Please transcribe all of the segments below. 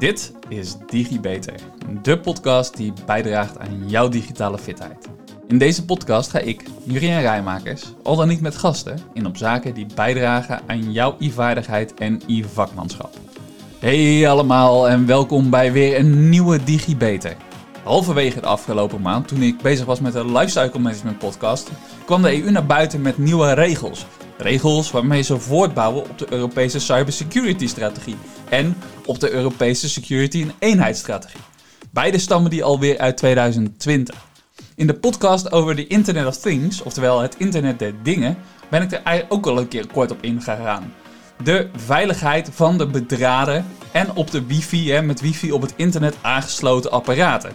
Dit is DigiBeter, de podcast die bijdraagt aan jouw digitale fitheid. In deze podcast ga ik, Jurien Rijmakers, al dan niet met gasten, in op zaken die bijdragen aan jouw e-vaardigheid en e-vakmanschap. Hey allemaal en welkom bij weer een nieuwe DigiBeter. Halverwege de afgelopen maand, toen ik bezig was met de Lifecycle Management podcast, kwam de EU naar buiten met nieuwe regels. Regels waarmee ze voortbouwen op de Europese cybersecurity strategie en op de Europese security en eenheidsstrategie. Beide stammen die alweer uit 2020. In de podcast over de Internet of Things, oftewel het Internet der Dingen, ben ik er ook al een keer kort op ingegaan. De veiligheid van de bedraden en op de wifi, hè, met wifi op het internet aangesloten apparaten.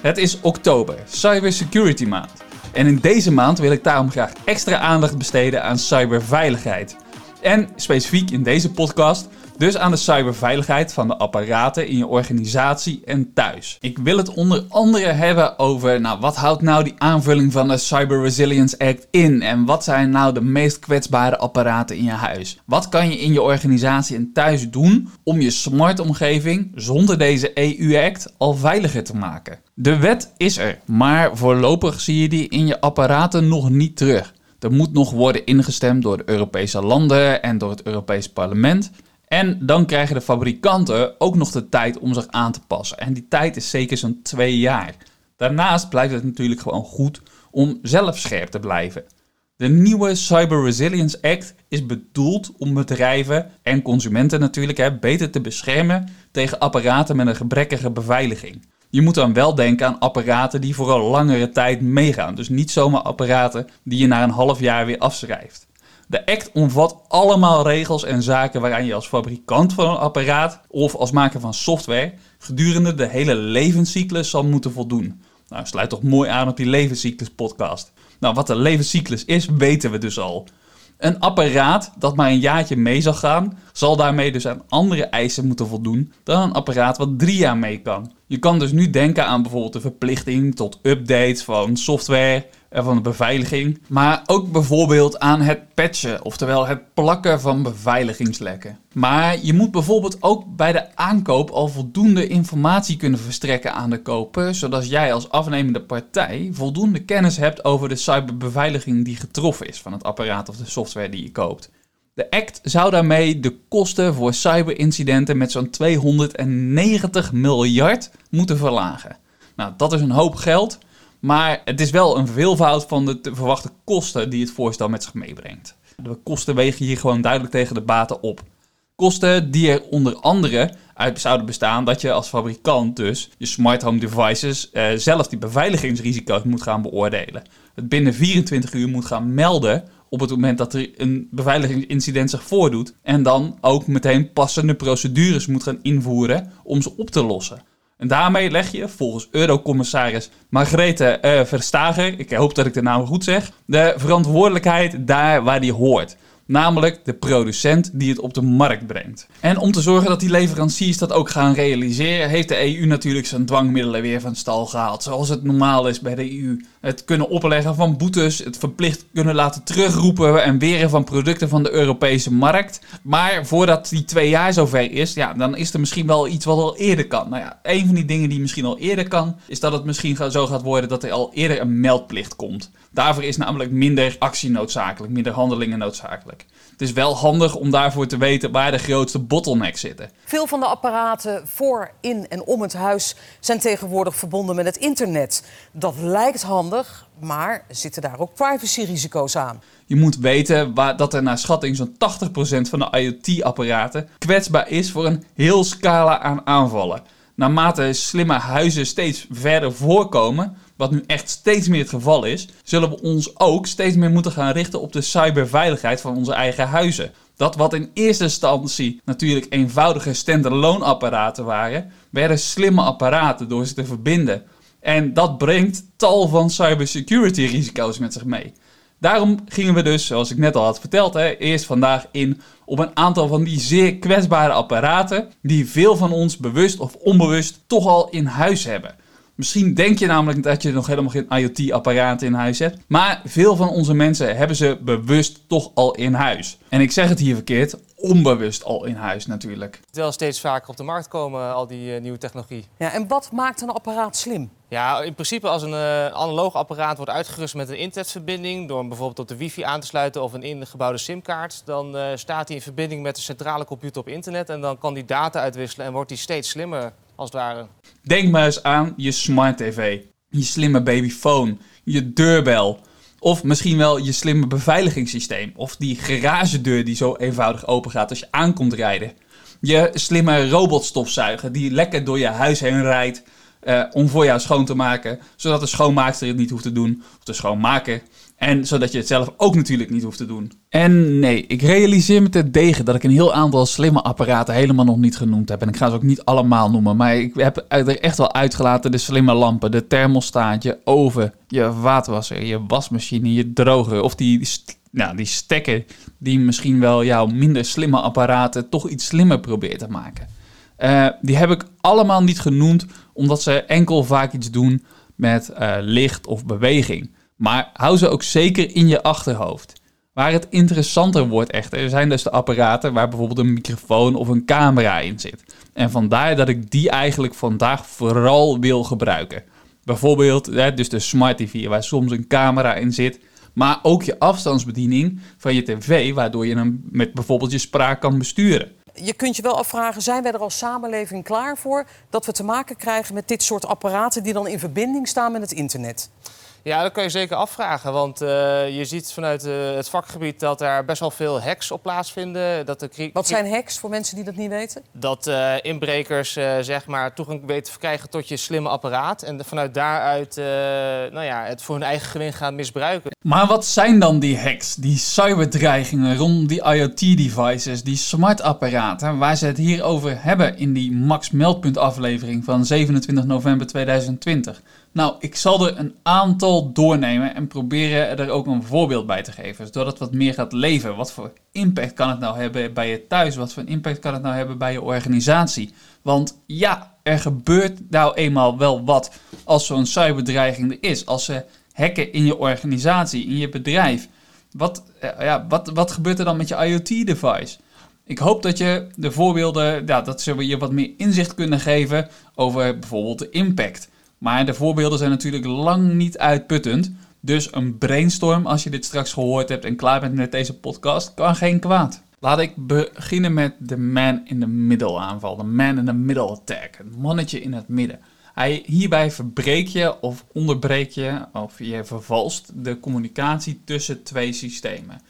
Het is oktober, Cybersecurity Maand. En in deze maand wil ik daarom graag extra aandacht besteden aan cyberveiligheid. En specifiek in deze podcast dus aan de cyberveiligheid van de apparaten in je organisatie en thuis. Ik wil het onder andere hebben over, nou, wat houdt nou die aanvulling van de Cyber Resilience Act in? En wat zijn nou de meest kwetsbare apparaten in je huis? Wat kan je in je organisatie en thuis doen om je smart omgeving zonder deze EU-act al veiliger te maken? De wet is er, maar voorlopig zie je die in je apparaten nog niet terug. Er moet nog worden ingestemd door de Europese landen en door het Europees Parlement. En dan krijgen de fabrikanten ook nog de tijd om zich aan te passen. En die tijd is zeker zo'n twee jaar. Daarnaast blijft het natuurlijk gewoon goed om zelf scherp te blijven. De nieuwe Cyber Resilience Act is bedoeld om bedrijven en consumenten natuurlijk hè, beter te beschermen tegen apparaten met een gebrekkige beveiliging. Je moet dan wel denken aan apparaten die voor een langere tijd meegaan. Dus niet zomaar apparaten die je na een half jaar weer afschrijft. De act omvat allemaal regels en zaken waaraan je als fabrikant van een apparaat of als maker van software gedurende de hele levenscyclus zal moeten voldoen. Nou, sluit toch mooi aan op die levenscyclus podcast. Nou, wat de levenscyclus is, weten we dus al. Een apparaat dat maar een jaartje mee zal gaan, zal daarmee dus aan andere eisen moeten voldoen dan een apparaat wat drie jaar mee kan. Je kan dus nu denken aan bijvoorbeeld de verplichting tot updates van software van de beveiliging, maar ook bijvoorbeeld aan het patchen, oftewel het plakken van beveiligingslekken. Maar je moet bijvoorbeeld ook bij de aankoop al voldoende informatie kunnen verstrekken aan de koper, zodat jij als afnemende partij voldoende kennis hebt over de cyberbeveiliging die getroffen is van het apparaat of de software die je koopt. De act zou daarmee de kosten voor cyberincidenten met zo'n 290 miljard moeten verlagen. Nou, dat is een hoop geld, maar het is wel een veelvoud van de te verwachte kosten die het voorstel met zich meebrengt. De kosten wegen hier gewoon duidelijk tegen de baten op. Kosten die er onder andere uit zouden bestaan dat je als fabrikant dus je smart home devices eh, zelf die beveiligingsrisico's moet gaan beoordelen. Het binnen 24 uur moet gaan melden op het moment dat er een beveiligingsincident zich voordoet. En dan ook meteen passende procedures moet gaan invoeren om ze op te lossen. En daarmee leg je volgens Eurocommissaris Margrethe uh, Verstager, ik hoop dat ik de naam goed zeg, de verantwoordelijkheid daar waar die hoort namelijk de producent die het op de markt brengt. En om te zorgen dat die leveranciers dat ook gaan realiseren, heeft de EU natuurlijk zijn dwangmiddelen weer van stal gehaald. Zoals het normaal is bij de EU. Het kunnen opleggen van boetes, het verplicht kunnen laten terugroepen en weren van producten van de Europese markt. Maar voordat die twee jaar zover is, ja, dan is er misschien wel iets wat al eerder kan. Nou ja, een van die dingen die misschien al eerder kan, is dat het misschien zo gaat worden dat er al eerder een meldplicht komt. Daarvoor is namelijk minder actie noodzakelijk, minder handelingen noodzakelijk. Het is wel handig om daarvoor te weten waar de grootste bottlenecks zitten. Veel van de apparaten voor, in en om het huis zijn tegenwoordig verbonden met het internet. Dat lijkt handig, maar zitten daar ook privacyrisico's aan? Je moet weten waar, dat er naar schatting zo'n 80% van de IoT-apparaten kwetsbaar is voor een heel scala aan aanvallen. Naarmate slimme huizen steeds verder voorkomen, wat nu echt steeds meer het geval is, zullen we ons ook steeds meer moeten gaan richten op de cyberveiligheid van onze eigen huizen. Dat wat in eerste instantie natuurlijk eenvoudige standalone apparaten waren, werden slimme apparaten door ze te verbinden. En dat brengt tal van cybersecurity risico's met zich mee. Daarom gingen we dus, zoals ik net al had verteld, hè, eerst vandaag in op een aantal van die zeer kwetsbare apparaten die veel van ons bewust of onbewust toch al in huis hebben. Misschien denk je namelijk dat je nog helemaal geen IoT-apparaten in huis hebt. Maar veel van onze mensen hebben ze bewust toch al in huis. En ik zeg het hier verkeerd, onbewust al in huis natuurlijk. Terwijl steeds vaker op de markt komen, al die uh, nieuwe technologie. Ja, en wat maakt een apparaat slim? Ja, in principe als een uh, analoog apparaat wordt uitgerust met een internetverbinding... door hem bijvoorbeeld op de wifi aan te sluiten of een ingebouwde simkaart... dan uh, staat hij in verbinding met de centrale computer op internet... en dan kan die data uitwisselen en wordt hij steeds slimmer, als het ware. Denk maar eens aan je smart tv, je slimme babyfoon, je deurbel... Of misschien wel je slimme beveiligingssysteem. Of die garagedeur die zo eenvoudig open gaat als je aankomt rijden. Je slimme robotstofzuiger die lekker door je huis heen rijdt. Uh, om voor jou schoon te maken. Zodat de schoonmaakster het niet hoeft te doen. Of de schoonmaker. En zodat je het zelf ook natuurlijk niet hoeft te doen. En nee, ik realiseer me te degen dat ik een heel aantal slimme apparaten helemaal nog niet genoemd heb. En ik ga ze ook niet allemaal noemen. Maar ik heb er echt wel uitgelaten de slimme lampen, de thermostaat, je oven, je vaatwasser, je wasmachine, je droger. Of die, nou, die stekker die misschien wel jouw minder slimme apparaten toch iets slimmer probeert te maken. Uh, die heb ik allemaal niet genoemd, omdat ze enkel vaak iets doen met uh, licht of beweging. Maar hou ze ook zeker in je achterhoofd. Waar het interessanter wordt echter, zijn dus de apparaten waar bijvoorbeeld een microfoon of een camera in zit. En vandaar dat ik die eigenlijk vandaag vooral wil gebruiken. Bijvoorbeeld dus de smart TV waar soms een camera in zit. Maar ook je afstandsbediening van je tv, waardoor je hem met bijvoorbeeld je spraak kan besturen. Je kunt je wel afvragen, zijn wij er als samenleving klaar voor dat we te maken krijgen met dit soort apparaten die dan in verbinding staan met het internet? Ja, dat kan je zeker afvragen. Want uh, je ziet vanuit uh, het vakgebied dat er best wel veel hacks op plaatsvinden. Dat de Wat zijn hacks voor mensen die dat niet weten? Dat uh, inbrekers zeg maar toegang weten te verkrijgen tot je slimme apparaat. En vanuit daaruit nou ja, het voor hun eigen gewin gaan misbruiken. Maar wat zijn dan die hacks, die cyberdreigingen rondom die IoT-devices, die smart-apparaten, waar ze het hier over hebben in die Max Meldpunt aflevering van 27 november 2020? Nou, ik zal er een aantal doornemen en proberen er ook een voorbeeld bij te geven, zodat het wat meer gaat leven. Wat voor impact kan het nou hebben bij je thuis? Wat voor impact kan het nou hebben bij je organisatie? Want ja, er gebeurt nou eenmaal wel wat als zo'n cyberdreiging er is. Als ze hacken in je organisatie, in je bedrijf. Wat, eh, ja, wat, wat gebeurt er dan met je IoT-device? Ik hoop dat je de voorbeelden, ja, dat ze je wat meer inzicht kunnen geven over bijvoorbeeld de impact. Maar de voorbeelden zijn natuurlijk lang niet uitputtend. Dus een brainstorm, als je dit straks gehoord hebt en klaar bent met deze podcast, kan geen kwaad. Laat ik beginnen met de man in the middle aanval. De man in the middle attack. Het mannetje in het midden. Hij, hierbij verbreek je of onderbreek je of je vervalst de communicatie tussen twee systemen.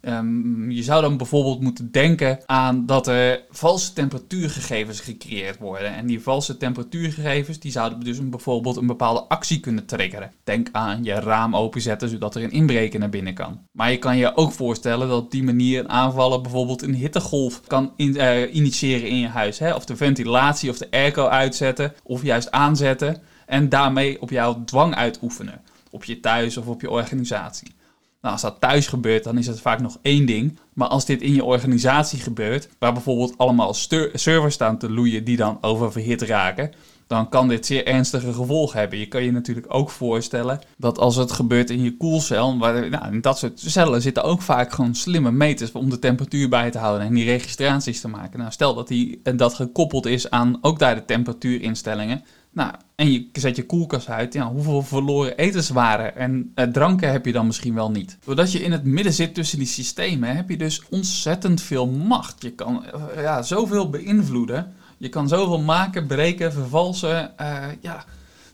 Um, je zou dan bijvoorbeeld moeten denken aan dat er valse temperatuurgegevens gecreëerd worden. En die valse temperatuurgegevens die zouden dus een, bijvoorbeeld een bepaalde actie kunnen triggeren. Denk aan je raam openzetten zodat er een inbreker naar binnen kan. Maar je kan je ook voorstellen dat op die manier een aanvaller bijvoorbeeld een hittegolf kan uh, initiëren in je huis. Hè? Of de ventilatie of de airco uitzetten of juist aanzetten. En daarmee op jouw dwang uitoefenen. Op je thuis of op je organisatie. Nou, als dat thuis gebeurt, dan is het vaak nog één ding. Maar als dit in je organisatie gebeurt, waar bijvoorbeeld allemaal servers staan te loeien die dan oververhit raken, dan kan dit zeer ernstige gevolgen hebben. Je kan je natuurlijk ook voorstellen dat als het gebeurt in je koelcel, waar, nou, in dat soort cellen zitten ook vaak gewoon slimme meters om de temperatuur bij te houden en die registraties te maken. Nou, stel dat die, dat gekoppeld is aan ook daar de temperatuurinstellingen, nou, en je zet je koelkast uit, ja, hoeveel verloren etenswaren en eh, dranken heb je dan misschien wel niet? Doordat je in het midden zit tussen die systemen, heb je dus ontzettend veel macht. Je kan uh, ja, zoveel beïnvloeden. Je kan zoveel maken, breken, vervalsen. Uh, ja,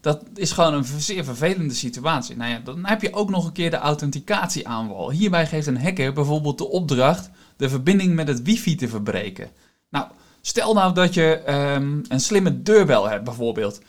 dat is gewoon een zeer vervelende situatie. Nou ja, dan heb je ook nog een keer de authenticatieaanval. Hierbij geeft een hacker bijvoorbeeld de opdracht de verbinding met het wifi te verbreken. Nou, stel nou dat je um, een slimme deurbel hebt bijvoorbeeld.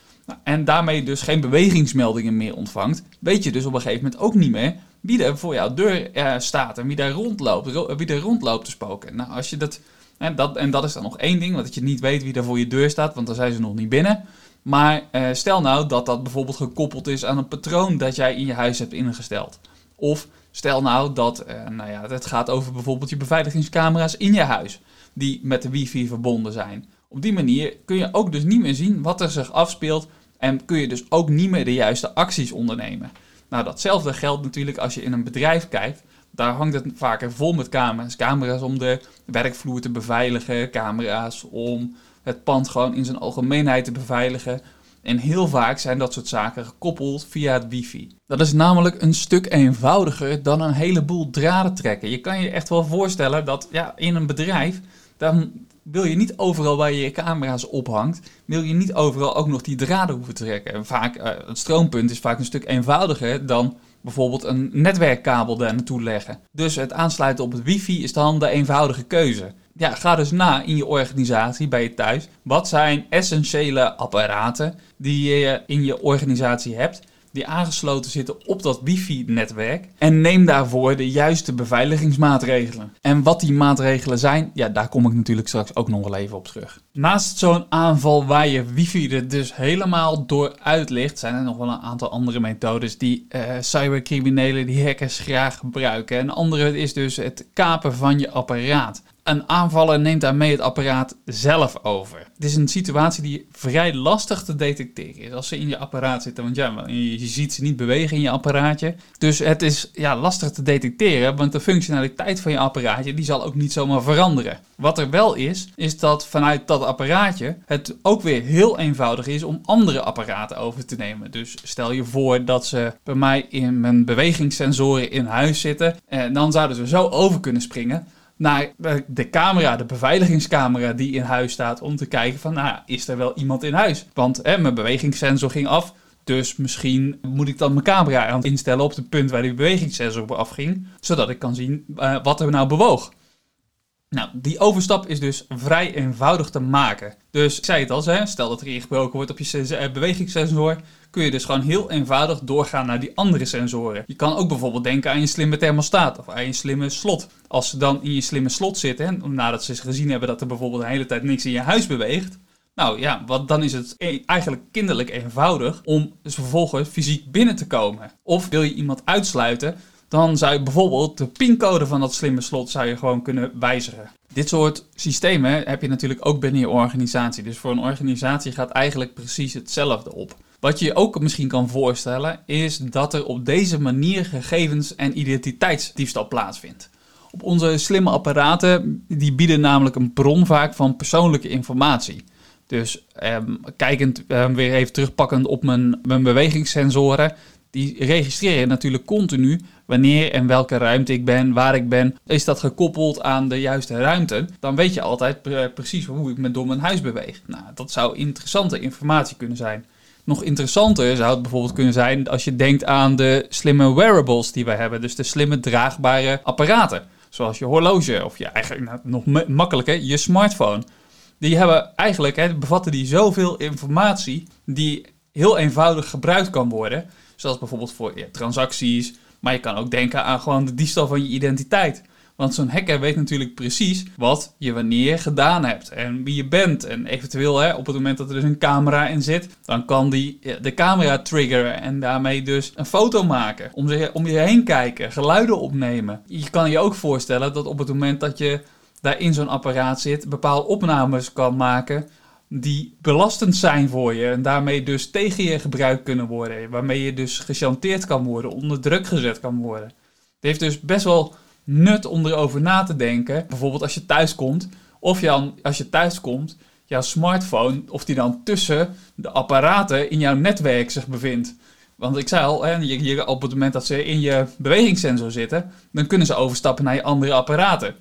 En daarmee dus geen bewegingsmeldingen meer ontvangt, weet je dus op een gegeven moment ook niet meer wie er voor jouw deur uh, staat en wie daar rondloopt, wie er rondloopt te spoken. Nou, als je dat en, dat, en dat is dan nog één ding, want dat je niet weet wie er voor je deur staat, want dan zijn ze nog niet binnen. Maar uh, stel nou dat dat bijvoorbeeld gekoppeld is aan een patroon dat jij in je huis hebt ingesteld. Of stel nou dat, uh, nou ja, het gaat over bijvoorbeeld je beveiligingscamera's in je huis, die met de wifi verbonden zijn. Op die manier kun je ook dus niet meer zien wat er zich afspeelt En kun je dus ook niet meer de juiste acties ondernemen. Nou, datzelfde geldt natuurlijk als je in een bedrijf kijkt. Daar hangt het vaker vol met camera's. Camera's om de werkvloer te beveiligen, camera's om het pand gewoon in zijn algemeenheid te beveiligen. En heel vaak zijn dat soort zaken gekoppeld via het wifi. Dat is namelijk een stuk eenvoudiger dan een heleboel draden trekken. Je kan je echt wel voorstellen dat ja, in een bedrijf, dan wil je niet overal waar je je camera's ophangt, wil je niet overal ook nog die draden hoeven trekken. En vaak, uh, het stroompunt is vaak een stuk eenvoudiger dan bijvoorbeeld een netwerkkabel daar naartoe leggen. Dus het aansluiten op het wifi is dan de eenvoudige keuze. Ja, ga dus na in je organisatie, bij je thuis. Wat zijn essentiële apparaten die je in je organisatie hebt die aangesloten zitten op dat wifi-netwerk. En neem daarvoor de juiste beveiligingsmaatregelen. En wat die maatregelen zijn, ja, daar kom ik natuurlijk straks ook nog wel even op terug. Naast zo'n aanval waar je wifi er dus helemaal door uitlicht, zijn er nog wel een aantal andere methodes die uh, cybercriminelen, die hackers graag gebruiken. En andere is dus het kapen van je apparaat een aanvaller neemt daarmee het apparaat zelf over. Het is een situatie die vrij lastig te detecteren is als ze in je apparaat zitten. Want ja, je ziet ze niet bewegen in je apparaatje. Dus het is ja, lastig te detecteren, want de functionaliteit van je apparaatje die zal ook niet zomaar veranderen. Wat er wel is, is dat vanuit dat apparaatje het ook weer heel eenvoudig is om andere apparaten over te nemen. Dus stel je voor dat ze bij mij in mijn bewegingssensoren in huis zitten. En dan zouden ze zo over kunnen springen naar de camera, de beveiligingscamera die in huis staat, om te kijken van, nou, is er wel iemand in huis? Want hè, mijn bewegingssensor ging af, dus misschien moet ik dan mijn camera aan instellen op het punt waar die bewegingssensor op afging, zodat ik kan zien uh, wat er nou bewoog. Nou, die overstap is dus vrij eenvoudig te maken. Dus ik zei het al, stel dat er ingebroken wordt op je eh, bewegingssensor, kun je dus gewoon heel eenvoudig doorgaan naar die andere sensoren. Je kan ook bijvoorbeeld denken aan je slimme thermostaat of aan je slimme slot. Als ze dan in je slimme slot zitten, nadat ze gezien hebben dat er bijvoorbeeld de hele tijd niks in je huis beweegt, nou ja, wat, dan is het e- eigenlijk kinderlijk eenvoudig om dus vervolgens fysiek binnen te komen. Of wil je iemand uitsluiten, dan zou je bijvoorbeeld de pincode van dat slimme slot zou je gewoon kunnen wijzigen. Dit soort systemen heb je natuurlijk ook binnen je organisatie. Dus voor een organisatie gaat eigenlijk precies hetzelfde op. Wat je je ook misschien kan voorstellen, is dat er op deze manier gegevens- en identiteitsdiefstal plaatsvindt. Op onze slimme apparaten, die bieden namelijk een bron vaak van persoonlijke informatie. Dus ehm, kijkend, ehm, weer even terugpakkend op mijn, mijn bewegingssensoren, die registreren natuurlijk continu wanneer en welke ruimte ik ben, waar ik ben. Is dat gekoppeld aan de juiste ruimte, dan weet je altijd precies hoe ik me door mijn huis beweeg. Nou, dat zou interessante informatie kunnen zijn. Nog interessanter zou het bijvoorbeeld kunnen zijn als je denkt aan de slimme wearables die wij hebben. Dus de slimme draagbare apparaten. Zoals je horloge of je eigenlijk nou, nog makkelijker je smartphone. Die hebben eigenlijk, hè, bevatten die zoveel informatie die heel eenvoudig gebruikt kan worden. Zoals bijvoorbeeld voor transacties. Maar je kan ook denken aan gewoon de diefstal van je identiteit. Want zo'n hacker weet natuurlijk precies wat je wanneer gedaan hebt en wie je bent. En eventueel hè, op het moment dat er dus een camera in zit, dan kan die de camera triggeren en daarmee dus een foto maken. Om, je, om je heen kijken, geluiden opnemen. Je kan je ook voorstellen dat op het moment dat je daar in zo'n apparaat zit, bepaalde opnames kan maken die belastend zijn voor je en daarmee dus tegen je gebruikt kunnen worden. Waarmee je dus gechanteerd kan worden, onder druk gezet kan worden. Het heeft dus best wel nut om erover na te denken. Bijvoorbeeld als je thuis komt, of je, als je thuis komt, jouw smartphone, of die dan tussen de apparaten in jouw netwerk zich bevindt. Want ik zei al, hè, je, op het moment dat ze in je bewegingssensor zitten, dan kunnen ze overstappen naar je andere apparaten.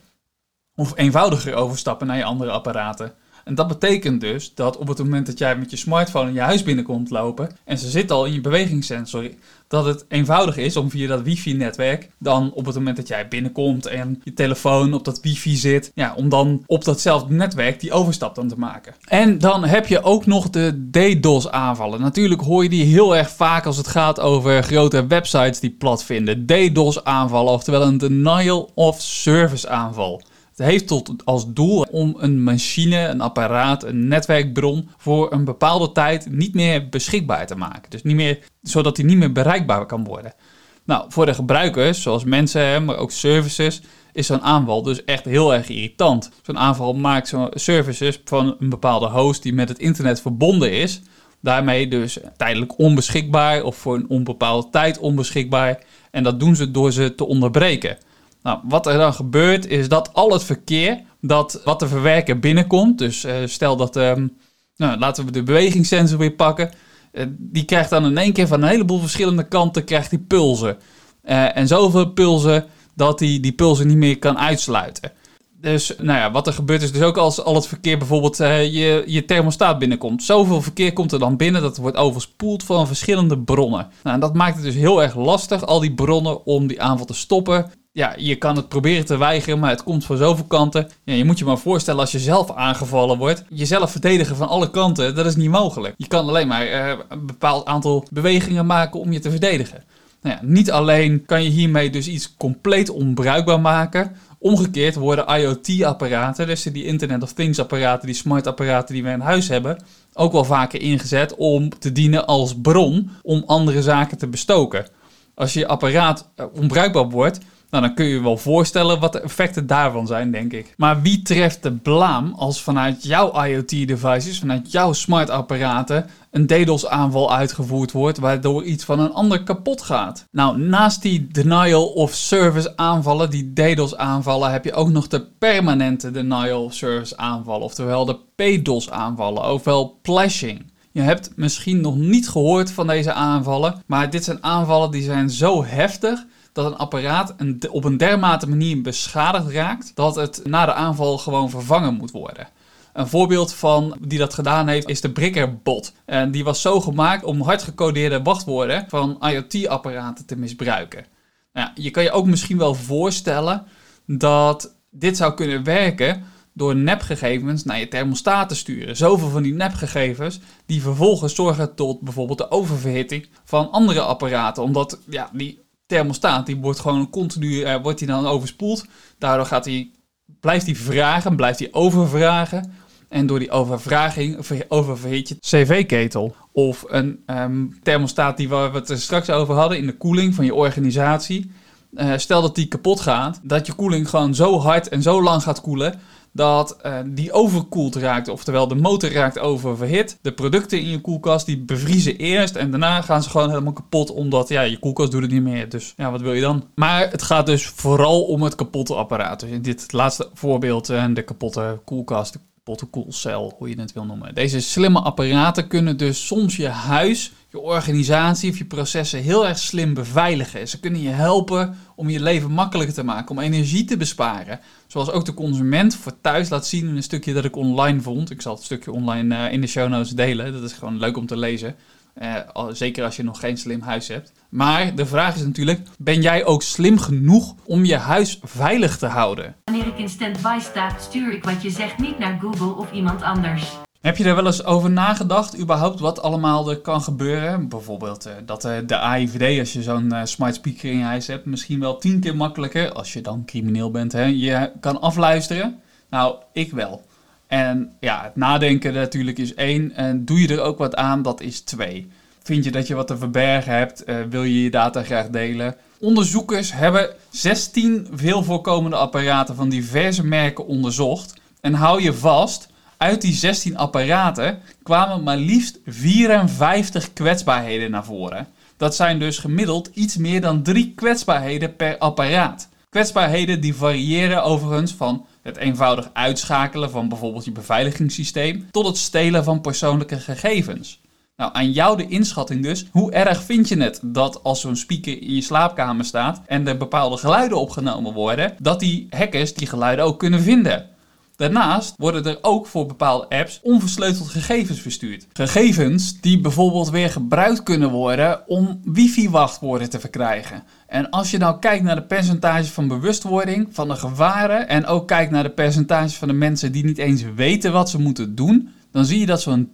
Of eenvoudiger overstappen naar je andere apparaten. En dat betekent dus dat op het moment dat jij met je smartphone in je huis binnenkomt lopen en ze zit al in je bewegingssensor, dat het eenvoudig is om via dat wifi-netwerk dan op het moment dat jij binnenkomt en je telefoon op dat wifi zit, ja, om dan op datzelfde netwerk die overstap dan te maken. En dan heb je ook nog de DDoS-aanvallen. Natuurlijk hoor je die heel erg vaak als het gaat over grote websites die plat vinden. DDoS-aanvallen, oftewel een denial of service aanval. Het heeft tot als doel om een machine, een apparaat, een netwerkbron voor een bepaalde tijd niet meer beschikbaar te maken. Dus niet meer, zodat die niet meer bereikbaar kan worden. Nou, voor de gebruikers, zoals mensen, maar ook services, is zo'n aanval dus echt heel erg irritant. Zo'n aanval maakt zo'n services van een bepaalde host die met het internet verbonden is, Daarmee dus tijdelijk onbeschikbaar of voor een onbepaalde tijd onbeschikbaar. En dat doen ze door ze te onderbreken. Nou, wat er dan gebeurt is dat al het verkeer dat wat te verwerken binnenkomt. Dus eh, stel dat, ehm, nou, laten we de bewegingssensor weer pakken. Eh, die krijgt dan in één keer van een heleboel verschillende kanten krijgt die pulsen. Uh, en zoveel pulsen dat hij die pulsen niet meer kan uitsluiten. Dus nou ja, wat er gebeurt is dus ook als al het verkeer bijvoorbeeld je, je thermostaat binnenkomt. Zoveel verkeer komt er dan binnen dat het wordt overspoeld van verschillende bronnen. Nou, en dat maakt het dus heel erg lastig, al die bronnen, om die aanval te stoppen ja, je kan het proberen te weigeren, maar het komt van zoveel kanten. Ja, je moet je maar voorstellen als je zelf aangevallen wordt. Jezelf verdedigen van alle kanten, dat is niet mogelijk. Je kan alleen maar uh, een bepaald aantal bewegingen maken om je te verdedigen. Nou ja, niet alleen kan je hiermee dus iets compleet onbruikbaar maken. Omgekeerd worden IoT-apparaten, dus die Internet of Things-apparaten, die smart-apparaten die we in huis hebben, ook wel vaker ingezet om te dienen als bron om andere zaken te bestoken. Als je apparaat eh, onbruikbaar wordt, nou, dan kun je je wel voorstellen wat de effecten daarvan zijn, denk ik. Maar wie treft de blaam als vanuit jouw IoT-devices, vanuit jouw smart apparaten, een DDoS-aanval uitgevoerd wordt, waardoor iets van een ander kapot gaat? Nou, naast die denial of service aanvallen, die DDoS aanvallen, heb je ook nog de permanente denial of service aanvallen, oftewel de PDoS aanvallen, ofwel plashing. Je hebt misschien nog niet gehoord van deze aanvallen, maar dit zijn aanvallen die zijn zo heftig dat een apparaat een, op een dermate manier beschadigd raakt dat het na de aanval gewoon vervangen moet worden. Een voorbeeld van die dat gedaan heeft is de Brickerbot. En die was zo gemaakt om hardgecodeerde wachtwoorden van IoT-apparaten te misbruiken. Nou, je kan je ook misschien wel voorstellen dat dit zou kunnen werken door nepgegevens naar je thermostaat te sturen. Zoveel van die nepgegevens die vervolgens zorgen tot bijvoorbeeld de oververhitting van andere apparaten. Omdat ja, die thermostaat, die wordt gewoon continu, uh, wordt die dan overspoeld. Daardoor gaat blijft hij vragen, blijft hij overvragen. En door die overvraging oververhit je cv-ketel. Of een um, thermostaat die we het er straks over hadden in de koeling van je organisatie. Uh, stel dat die kapot gaat, dat je koeling gewoon zo hard en zo lang gaat koelen dat uh, die overkoeld raakt. Oftewel, de motor raakt oververhit. De producten in je koelkast die bevriezen eerst en daarna gaan ze gewoon helemaal kapot. Omdat ja, je koelkast doet het niet meer. Dus ja, wat wil je dan? Maar het gaat dus vooral om het kapotte apparaat. Dus in dit laatste voorbeeld, uh, de kapotte koelkast, kapotte koelcel, hoe je het wil noemen. Deze slimme apparaten kunnen dus soms je huis je organisatie of je processen heel erg slim beveiligen. Ze kunnen je helpen om je leven makkelijker te maken, om energie te besparen. Zoals ook de consument voor thuis laat zien in een stukje dat ik online vond. Ik zal het stukje online uh, in de show notes delen. Dat is gewoon leuk om te lezen. Uh, zeker als je nog geen slim huis hebt. Maar de vraag is natuurlijk: ben jij ook slim genoeg om je huis veilig te houden? Wanneer ik in standby sta, stuur ik wat je zegt niet naar Google of iemand anders. Heb je er wel eens over nagedacht, überhaupt wat allemaal er kan gebeuren? Bijvoorbeeld uh, dat uh, de AIVD, als je zo'n uh, smart speaker in je huis hebt, misschien wel tien keer makkelijker, als je dan crimineel bent, hè, je kan afluisteren. Nou, ik wel. En ja, het nadenken natuurlijk is één. En doe je er ook wat aan, dat is twee. Vind je dat je wat te verbergen hebt? wil je je data graag delen? Onderzoekers hebben 16 veel voorkomende apparaten van diverse merken onderzocht. En hou je vast uit die 16 apparaten kwamen maar liefst 54 kwetsbaarheden naar voren. Dat zijn dus gemiddeld iets meer dan drie kwetsbaarheden per apparaat. Kwetsbaarheden die variëren overigens van het eenvoudig uitschakelen van bijvoorbeeld je beveiligingssysteem tot het stelen van persoonlijke gegevens. Nou, aan jou de inschatting dus. Hoe erg vind je het dat als zo'n speaker in je slaapkamer staat en er bepaalde geluiden opgenomen worden, dat die hackers die geluiden ook kunnen vinden? Daarnaast worden er ook voor bepaalde apps onversleuteld gegevens verstuurd. Gegevens die bijvoorbeeld weer gebruikt kunnen worden om wifi-wachtwoorden te verkrijgen. En als je nou kijkt naar de percentage van bewustwording van de gevaren en ook kijkt naar de percentage van de mensen die niet eens weten wat ze moeten doen, dan zie je dat zo'n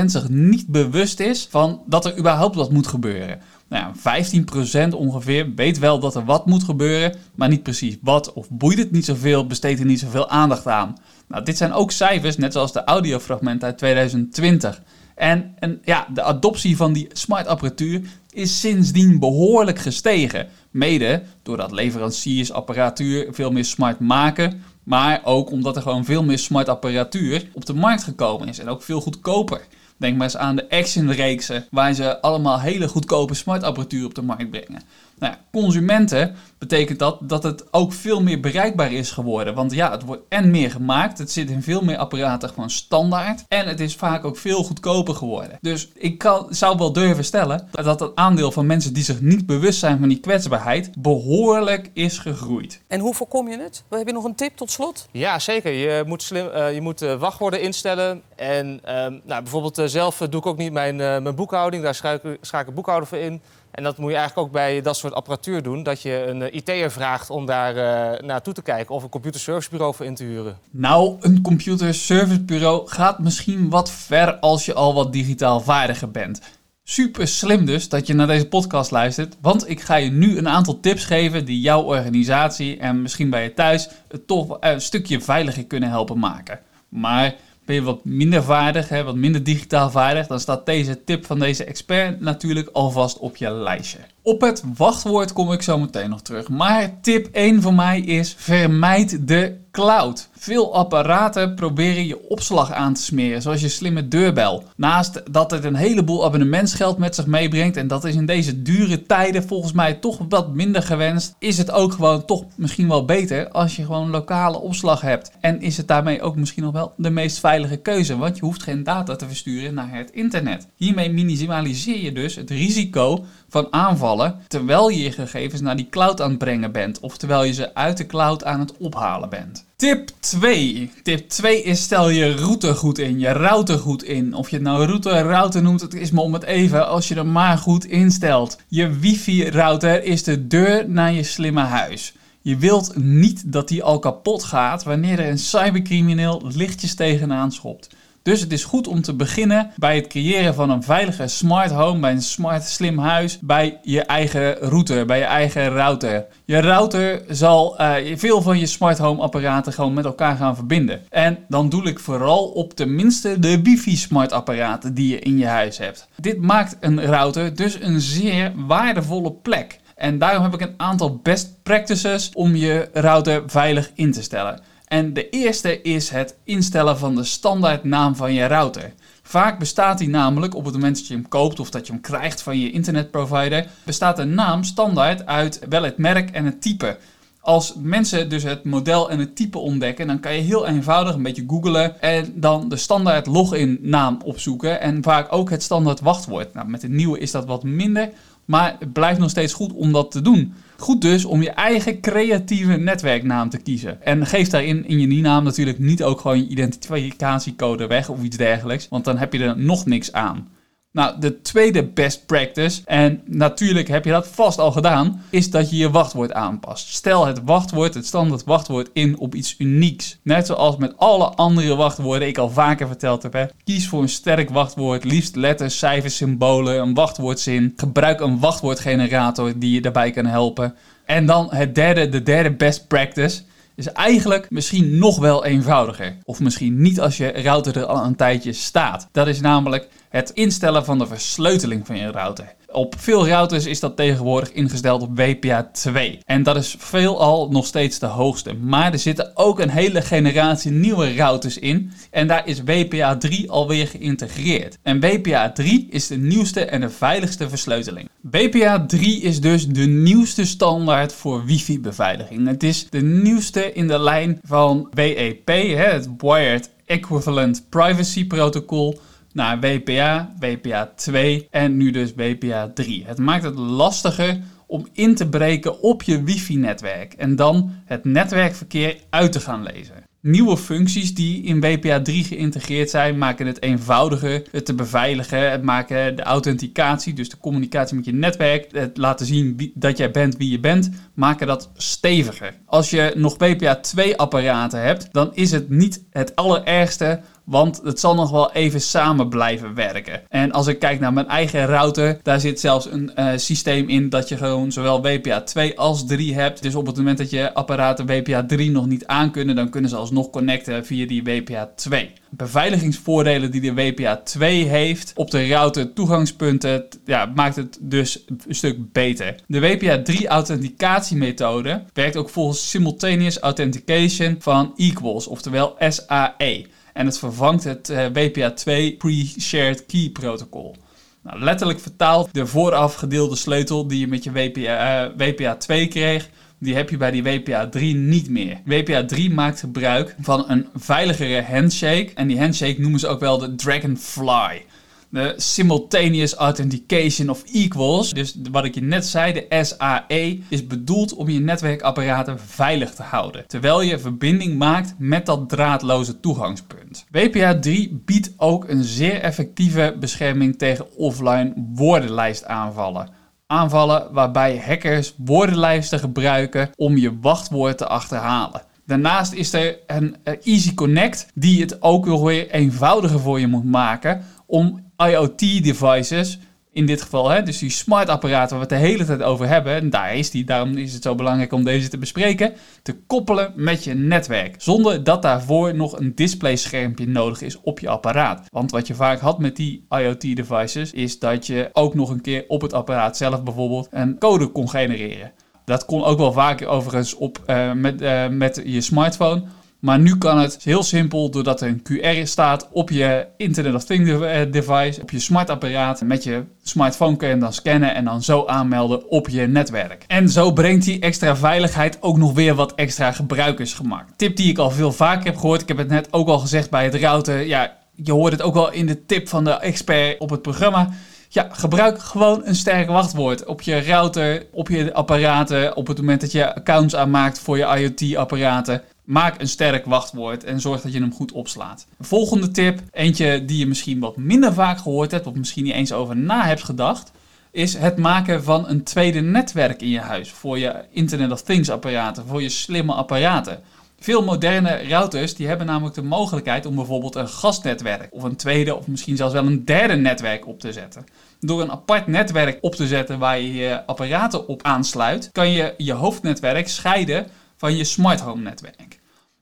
30% zich niet bewust is van dat er überhaupt wat moet gebeuren nou ja, 15% ongeveer weet wel dat er wat moet gebeuren, maar niet precies wat of boeit het niet zoveel, besteedt er niet zoveel aandacht aan. Nou, dit zijn ook cijfers, net zoals de audiofragmenten uit 2020. En, en ja, de adoptie van die smart apparatuur is sindsdien behoorlijk gestegen. Mede doordat leveranciers apparatuur veel meer smart maken, maar ook omdat er gewoon veel meer smart apparatuur op de markt gekomen is en ook veel goedkoper. Denk maar eens aan de Action-reeksen, waar ze allemaal hele goedkope smartapparatuur op de markt brengen. Nou ja, consumenten betekent dat dat het ook veel meer bereikbaar is geworden. Want ja, het wordt en meer gemaakt, het zit in veel meer apparaten gewoon standaard. En het is vaak ook veel goedkoper geworden. Dus ik kan, zou wel durven stellen dat het aandeel van mensen die zich niet bewust zijn van die kwetsbaarheid behoorlijk is gegroeid. En hoe voorkom je het? Heb je nog een tip tot slot? Ja, zeker. Je moet, slim, uh, je moet uh, wachtwoorden instellen. En uh, nou, bijvoorbeeld zelf doe ik ook niet mijn, mijn boekhouding. Daar schakel ik een boekhouder voor in. En dat moet je eigenlijk ook bij dat soort apparatuur doen. Dat je een uh, IT'er vraagt om daar uh, naartoe te kijken of een computerservicebureau voor in te huren. Nou, een computerservicebureau gaat misschien wat ver als je al wat digitaal vaardiger bent. Super slim dus dat je naar deze podcast luistert, want ik ga je nu een aantal tips geven die jouw organisatie en misschien bij je thuis het toch een stukje veiliger kunnen helpen maken. Maar ben je wat minder vaardig, hè, wat minder digitaal vaardig, dan staat deze tip van deze expert natuurlijk alvast op je lijstje. Op het wachtwoord kom ik zo meteen nog terug. Maar tip 1 voor mij is: vermijd de cloud. Veel apparaten proberen je opslag aan te smeren, zoals je slimme deurbel. Naast dat het een heleboel abonnementsgeld met zich meebrengt, en dat is in deze dure tijden volgens mij toch wat minder gewenst, is het ook gewoon toch misschien wel beter als je gewoon lokale opslag hebt. En is het daarmee ook misschien nog wel de meest veilige keuze, want je hoeft geen data te versturen naar het internet. Hiermee minimaliseer je dus het risico van aanvallen terwijl je je gegevens naar die cloud aan het brengen bent of terwijl je ze uit de cloud aan het ophalen bent. Tip 2. Tip 2 is stel je route goed in, je router goed in. Of je het nou router router noemt, het is maar om het even als je er maar goed instelt. Je wifi router is de deur naar je slimme huis. Je wilt niet dat die al kapot gaat wanneer er een cybercrimineel lichtjes tegenaan schopt. Dus het is goed om te beginnen bij het creëren van een veilige smart home, bij een smart slim huis, bij je eigen router, bij je eigen router. Je router zal uh, veel van je smart home apparaten gewoon met elkaar gaan verbinden. En dan doe ik vooral op tenminste de wifi smart apparaten die je in je huis hebt. Dit maakt een router dus een zeer waardevolle plek. En daarom heb ik een aantal best practices om je router veilig in te stellen. En de eerste is het instellen van de standaardnaam van je router. Vaak bestaat die namelijk op het moment dat je hem koopt of dat je hem krijgt van je internetprovider, bestaat een naam standaard uit wel het merk en het type. Als mensen dus het model en het type ontdekken, dan kan je heel eenvoudig een beetje googlen en dan de standaard login naam opzoeken en vaak ook het standaard wachtwoord. Nou, met de nieuwe is dat wat minder, maar het blijft nog steeds goed om dat te doen. Goed dus om je eigen creatieve netwerknaam te kiezen. En geef daarin in je naam natuurlijk niet ook gewoon je identificatiecode weg of iets dergelijks, want dan heb je er nog niks aan. Nou, de tweede best practice, en natuurlijk heb je dat vast al gedaan, is dat je je wachtwoord aanpast. Stel het wachtwoord, het standaard wachtwoord in op iets unieks. Net zoals met alle andere wachtwoorden ik al vaker verteld heb. Kies voor een sterk wachtwoord, liefst letters, cijfers, symbolen, een wachtwoordzin. Gebruik een wachtwoordgenerator die je daarbij kan helpen. En dan het derde, de derde best practice is eigenlijk misschien nog wel eenvoudiger. Of misschien niet als je router er al een tijdje staat. Dat is namelijk het instellen van de versleuteling van je router. Op veel routers is dat tegenwoordig ingesteld op WPA 2. En dat is veelal nog steeds de hoogste. Maar er zitten ook een hele generatie nieuwe routers in. En daar is WPA 3 alweer geïntegreerd. En WPA 3 is de nieuwste en de veiligste versleuteling. WPA 3 is dus de nieuwste standaard voor wifi-beveiliging. Het is de nieuwste in de lijn van WEP, het Wired Equivalent Privacy Protocol naar WPA, WPA 2 en nu dus WPA 3. Het maakt het lastiger om in te breken op je wifi-netwerk en dan het netwerkverkeer uit te gaan lezen. Nieuwe functies die in WPA 3 geïntegreerd zijn, maken het eenvoudiger het te beveiligen. Het maken de authenticatie, dus de communicatie met je netwerk, het laten zien dat jij bent wie je bent, maken dat steviger. Als je nog WPA 2 apparaten hebt, dan is het niet het allerergste want het zal nog wel even samen blijven werken. En als ik kijk naar mijn eigen router, daar zit zelfs een uh, systeem in dat je gewoon zowel WPA 2 als 3 hebt. Dus op het moment dat je apparaten WPA 3 nog niet aankunnen, dan kunnen ze alsnog connecten via die WPA 2 beveiligingsvoordelen die de WPA 2 heeft op de router toegangspunten ja, maakt het dus een stuk beter. De WPA 3 authenticatiemethode werkt ook volgens Simultaneous Authentication van Equals, oftewel SAE. En het vervangt het eh, WPA2 Pre-Shared Key Protocol. Nou, letterlijk vertaald, de vooraf gedeelde sleutel die je met je WPA, eh, WPA2 kreeg, die heb je bij die WPA3 niet meer. WPA3 maakt gebruik van een veiligere handshake. En die handshake noemen ze ook wel de Dragonfly. De Simultaneous Authentication of Equals. Dus wat ik je net zei, de SAE, is bedoeld om je netwerkapparaten veilig te houden. Terwijl je verbinding maakt met dat draadloze toegangspunt. WPA3 biedt ook een zeer effectieve bescherming tegen offline woordenlijstaanvallen aanvallen waarbij hackers woordenlijsten gebruiken om je wachtwoord te achterhalen. Daarnaast is er een Easy Connect die het ook weer eenvoudiger voor je moet maken om IoT-devices in dit geval, hè, dus die smart apparaten waar we het de hele tijd over hebben, en daar is die, daarom is het zo belangrijk om deze te bespreken, te koppelen met je netwerk. Zonder dat daarvoor nog een displayschermpje nodig is op je apparaat. Want wat je vaak had met die IoT-devices, is dat je ook nog een keer op het apparaat zelf bijvoorbeeld een code kon genereren. Dat kon ook wel vaker overigens op, uh, met, uh, met je smartphone. Maar nu kan het heel simpel doordat er een QR staat op je Internet of Things device, op je smartapparaat. Met je smartphone kun je dan scannen en dan zo aanmelden op je netwerk. En zo brengt die extra veiligheid ook nog weer wat extra gebruikersgemak. Tip die ik al veel vaker heb gehoord, ik heb het net ook al gezegd bij het routen. Ja, je hoort het ook wel in de tip van de expert op het programma. Ja, gebruik gewoon een sterk wachtwoord op je router, op je apparaten, op het moment dat je accounts aanmaakt voor je IoT-apparaten. Maak een sterk wachtwoord en zorg dat je hem goed opslaat. Volgende tip, eentje die je misschien wat minder vaak gehoord hebt, of misschien niet eens over na hebt gedacht, is het maken van een tweede netwerk in je huis voor je Internet of Things apparaten, voor je slimme apparaten. Veel moderne routers die hebben namelijk de mogelijkheid om bijvoorbeeld een gastnetwerk of een tweede of misschien zelfs wel een derde netwerk op te zetten. Door een apart netwerk op te zetten waar je je apparaten op aansluit, kan je je hoofdnetwerk scheiden van je smart home netwerk.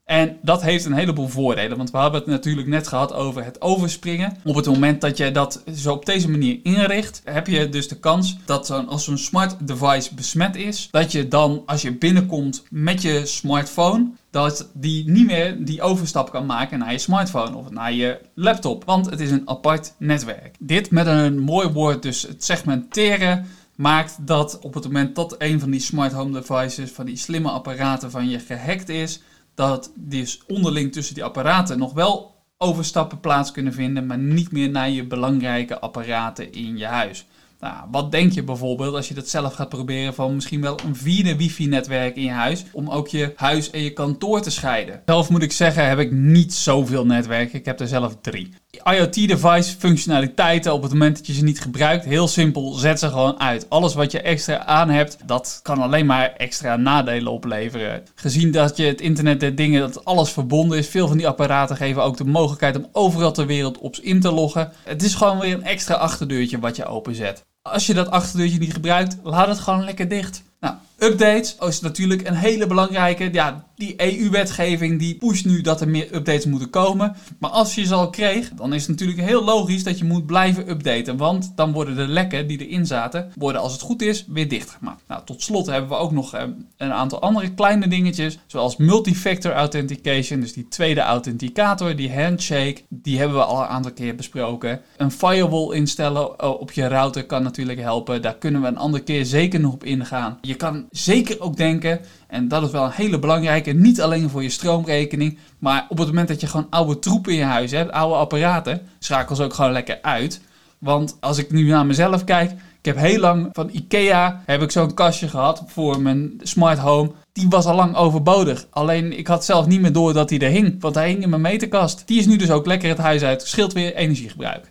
En dat heeft een heleboel voordelen, want we hebben het natuurlijk net gehad over het overspringen. Op het moment dat je dat zo op deze manier inricht, heb je dus de kans dat als zo'n smart device besmet is, dat je dan als je binnenkomt met je smartphone, dat die niet meer die overstap kan maken naar je smartphone of naar je laptop, want het is een apart netwerk. Dit met een mooi woord, dus het segmenteren maakt dat op het moment dat een van die smart home devices, van die slimme apparaten van je gehackt is, dat dus onderling tussen die apparaten nog wel overstappen plaats kunnen vinden, maar niet meer naar je belangrijke apparaten in je huis. Nou, wat denk je bijvoorbeeld als je dat zelf gaat proberen van misschien wel een vierde wifi-netwerk in je huis om ook je huis en je kantoor te scheiden? Zelf moet ik zeggen, heb ik niet zoveel netwerken. Ik heb er zelf drie. IoT-device functionaliteiten op het moment dat je ze niet gebruikt, heel simpel, zet ze gewoon uit. Alles wat je extra aan hebt, dat kan alleen maar extra nadelen opleveren. Gezien dat je het internet der dingen, dat alles verbonden is, veel van die apparaten geven ook de mogelijkheid om overal ter wereld op in te loggen. Het is gewoon weer een extra achterdeurtje wat je openzet. Als je dat achterdeurtje niet gebruikt, laat het gewoon lekker dicht. Nou, updates is natuurlijk een hele belangrijke. Ja, die EU-wetgeving die pusht nu dat er meer updates moeten komen. Maar als je ze al kreeg, dan is het natuurlijk heel logisch dat je moet blijven updaten. Want dan worden de lekken die erin zaten, worden als het goed is weer dichtgemaakt. Nou, tot slot hebben we ook nog eh, een aantal andere kleine dingetjes. Zoals multifactor authentication, dus die tweede authenticator, die handshake. Die hebben we al een aantal keer besproken. Een firewall instellen eh, op je router kan natuurlijk helpen. Daar kunnen we een andere keer zeker nog op ingaan. Je kan zeker ook denken en dat is wel een hele belangrijke, niet alleen voor je stroomrekening, maar op het moment dat je gewoon oude troepen in je huis hebt, oude apparaten, schakel ze ook gewoon lekker uit. Want als ik nu naar mezelf kijk, ik heb heel lang van Ikea heb ik zo'n kastje gehad voor mijn smart home. Die was al lang overbodig. Alleen ik had zelf niet meer door dat hij er hing, want hij hing in mijn meterkast. Die is nu dus ook lekker het huis uit, scheelt weer energiegebruik.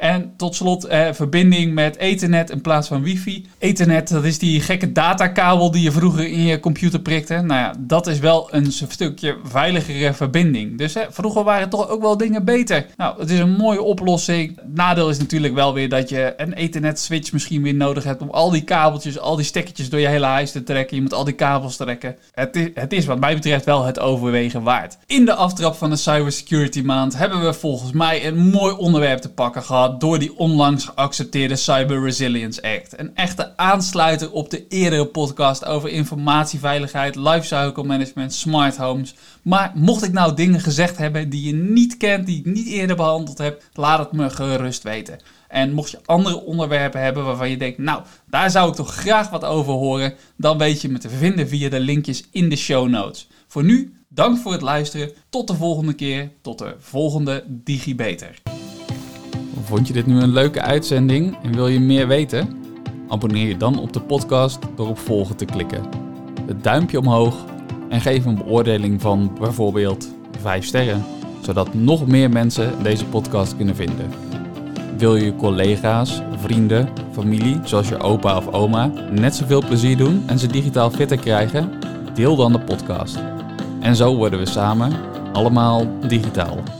En tot slot eh, verbinding met Ethernet in plaats van wifi. Ethernet, dat is die gekke datakabel die je vroeger in je computer prikte. Nou ja, dat is wel een stukje veiligere verbinding. Dus vroeger waren toch ook wel dingen beter. Nou, het is een mooie oplossing. nadeel is natuurlijk wel weer dat je een Ethernet switch misschien weer nodig hebt om al die kabeltjes, al die stekkertjes door je hele huis te trekken. Je moet al die kabels trekken. Het is, het is wat mij betreft wel het overwegen waard. In de aftrap van de cybersecurity maand hebben we volgens mij een mooi onderwerp te pakken gehad door die onlangs geaccepteerde Cyber Resilience Act. Een echte aansluiter op de eerdere podcast over informatieveiligheid, lifecycle management, smart homes. Maar mocht ik nou dingen gezegd hebben die je niet kent, die ik niet eerder behandeld heb, laat het me gerust weten. En mocht je andere onderwerpen hebben waarvan je denkt, nou, daar zou ik toch graag wat over horen, dan weet je me te vinden via de linkjes in de show notes. Voor nu, dank voor het luisteren. Tot de volgende keer, tot de volgende DigiBeter. Vond je dit nu een leuke uitzending en wil je meer weten? Abonneer je dan op de podcast door op volgen te klikken. Het duimpje omhoog en geef een beoordeling van bijvoorbeeld 5 sterren, zodat nog meer mensen deze podcast kunnen vinden. Wil je collega's, vrienden, familie, zoals je opa of oma, net zoveel plezier doen en ze digitaal fitter krijgen? Deel dan de podcast. En zo worden we samen allemaal digitaal.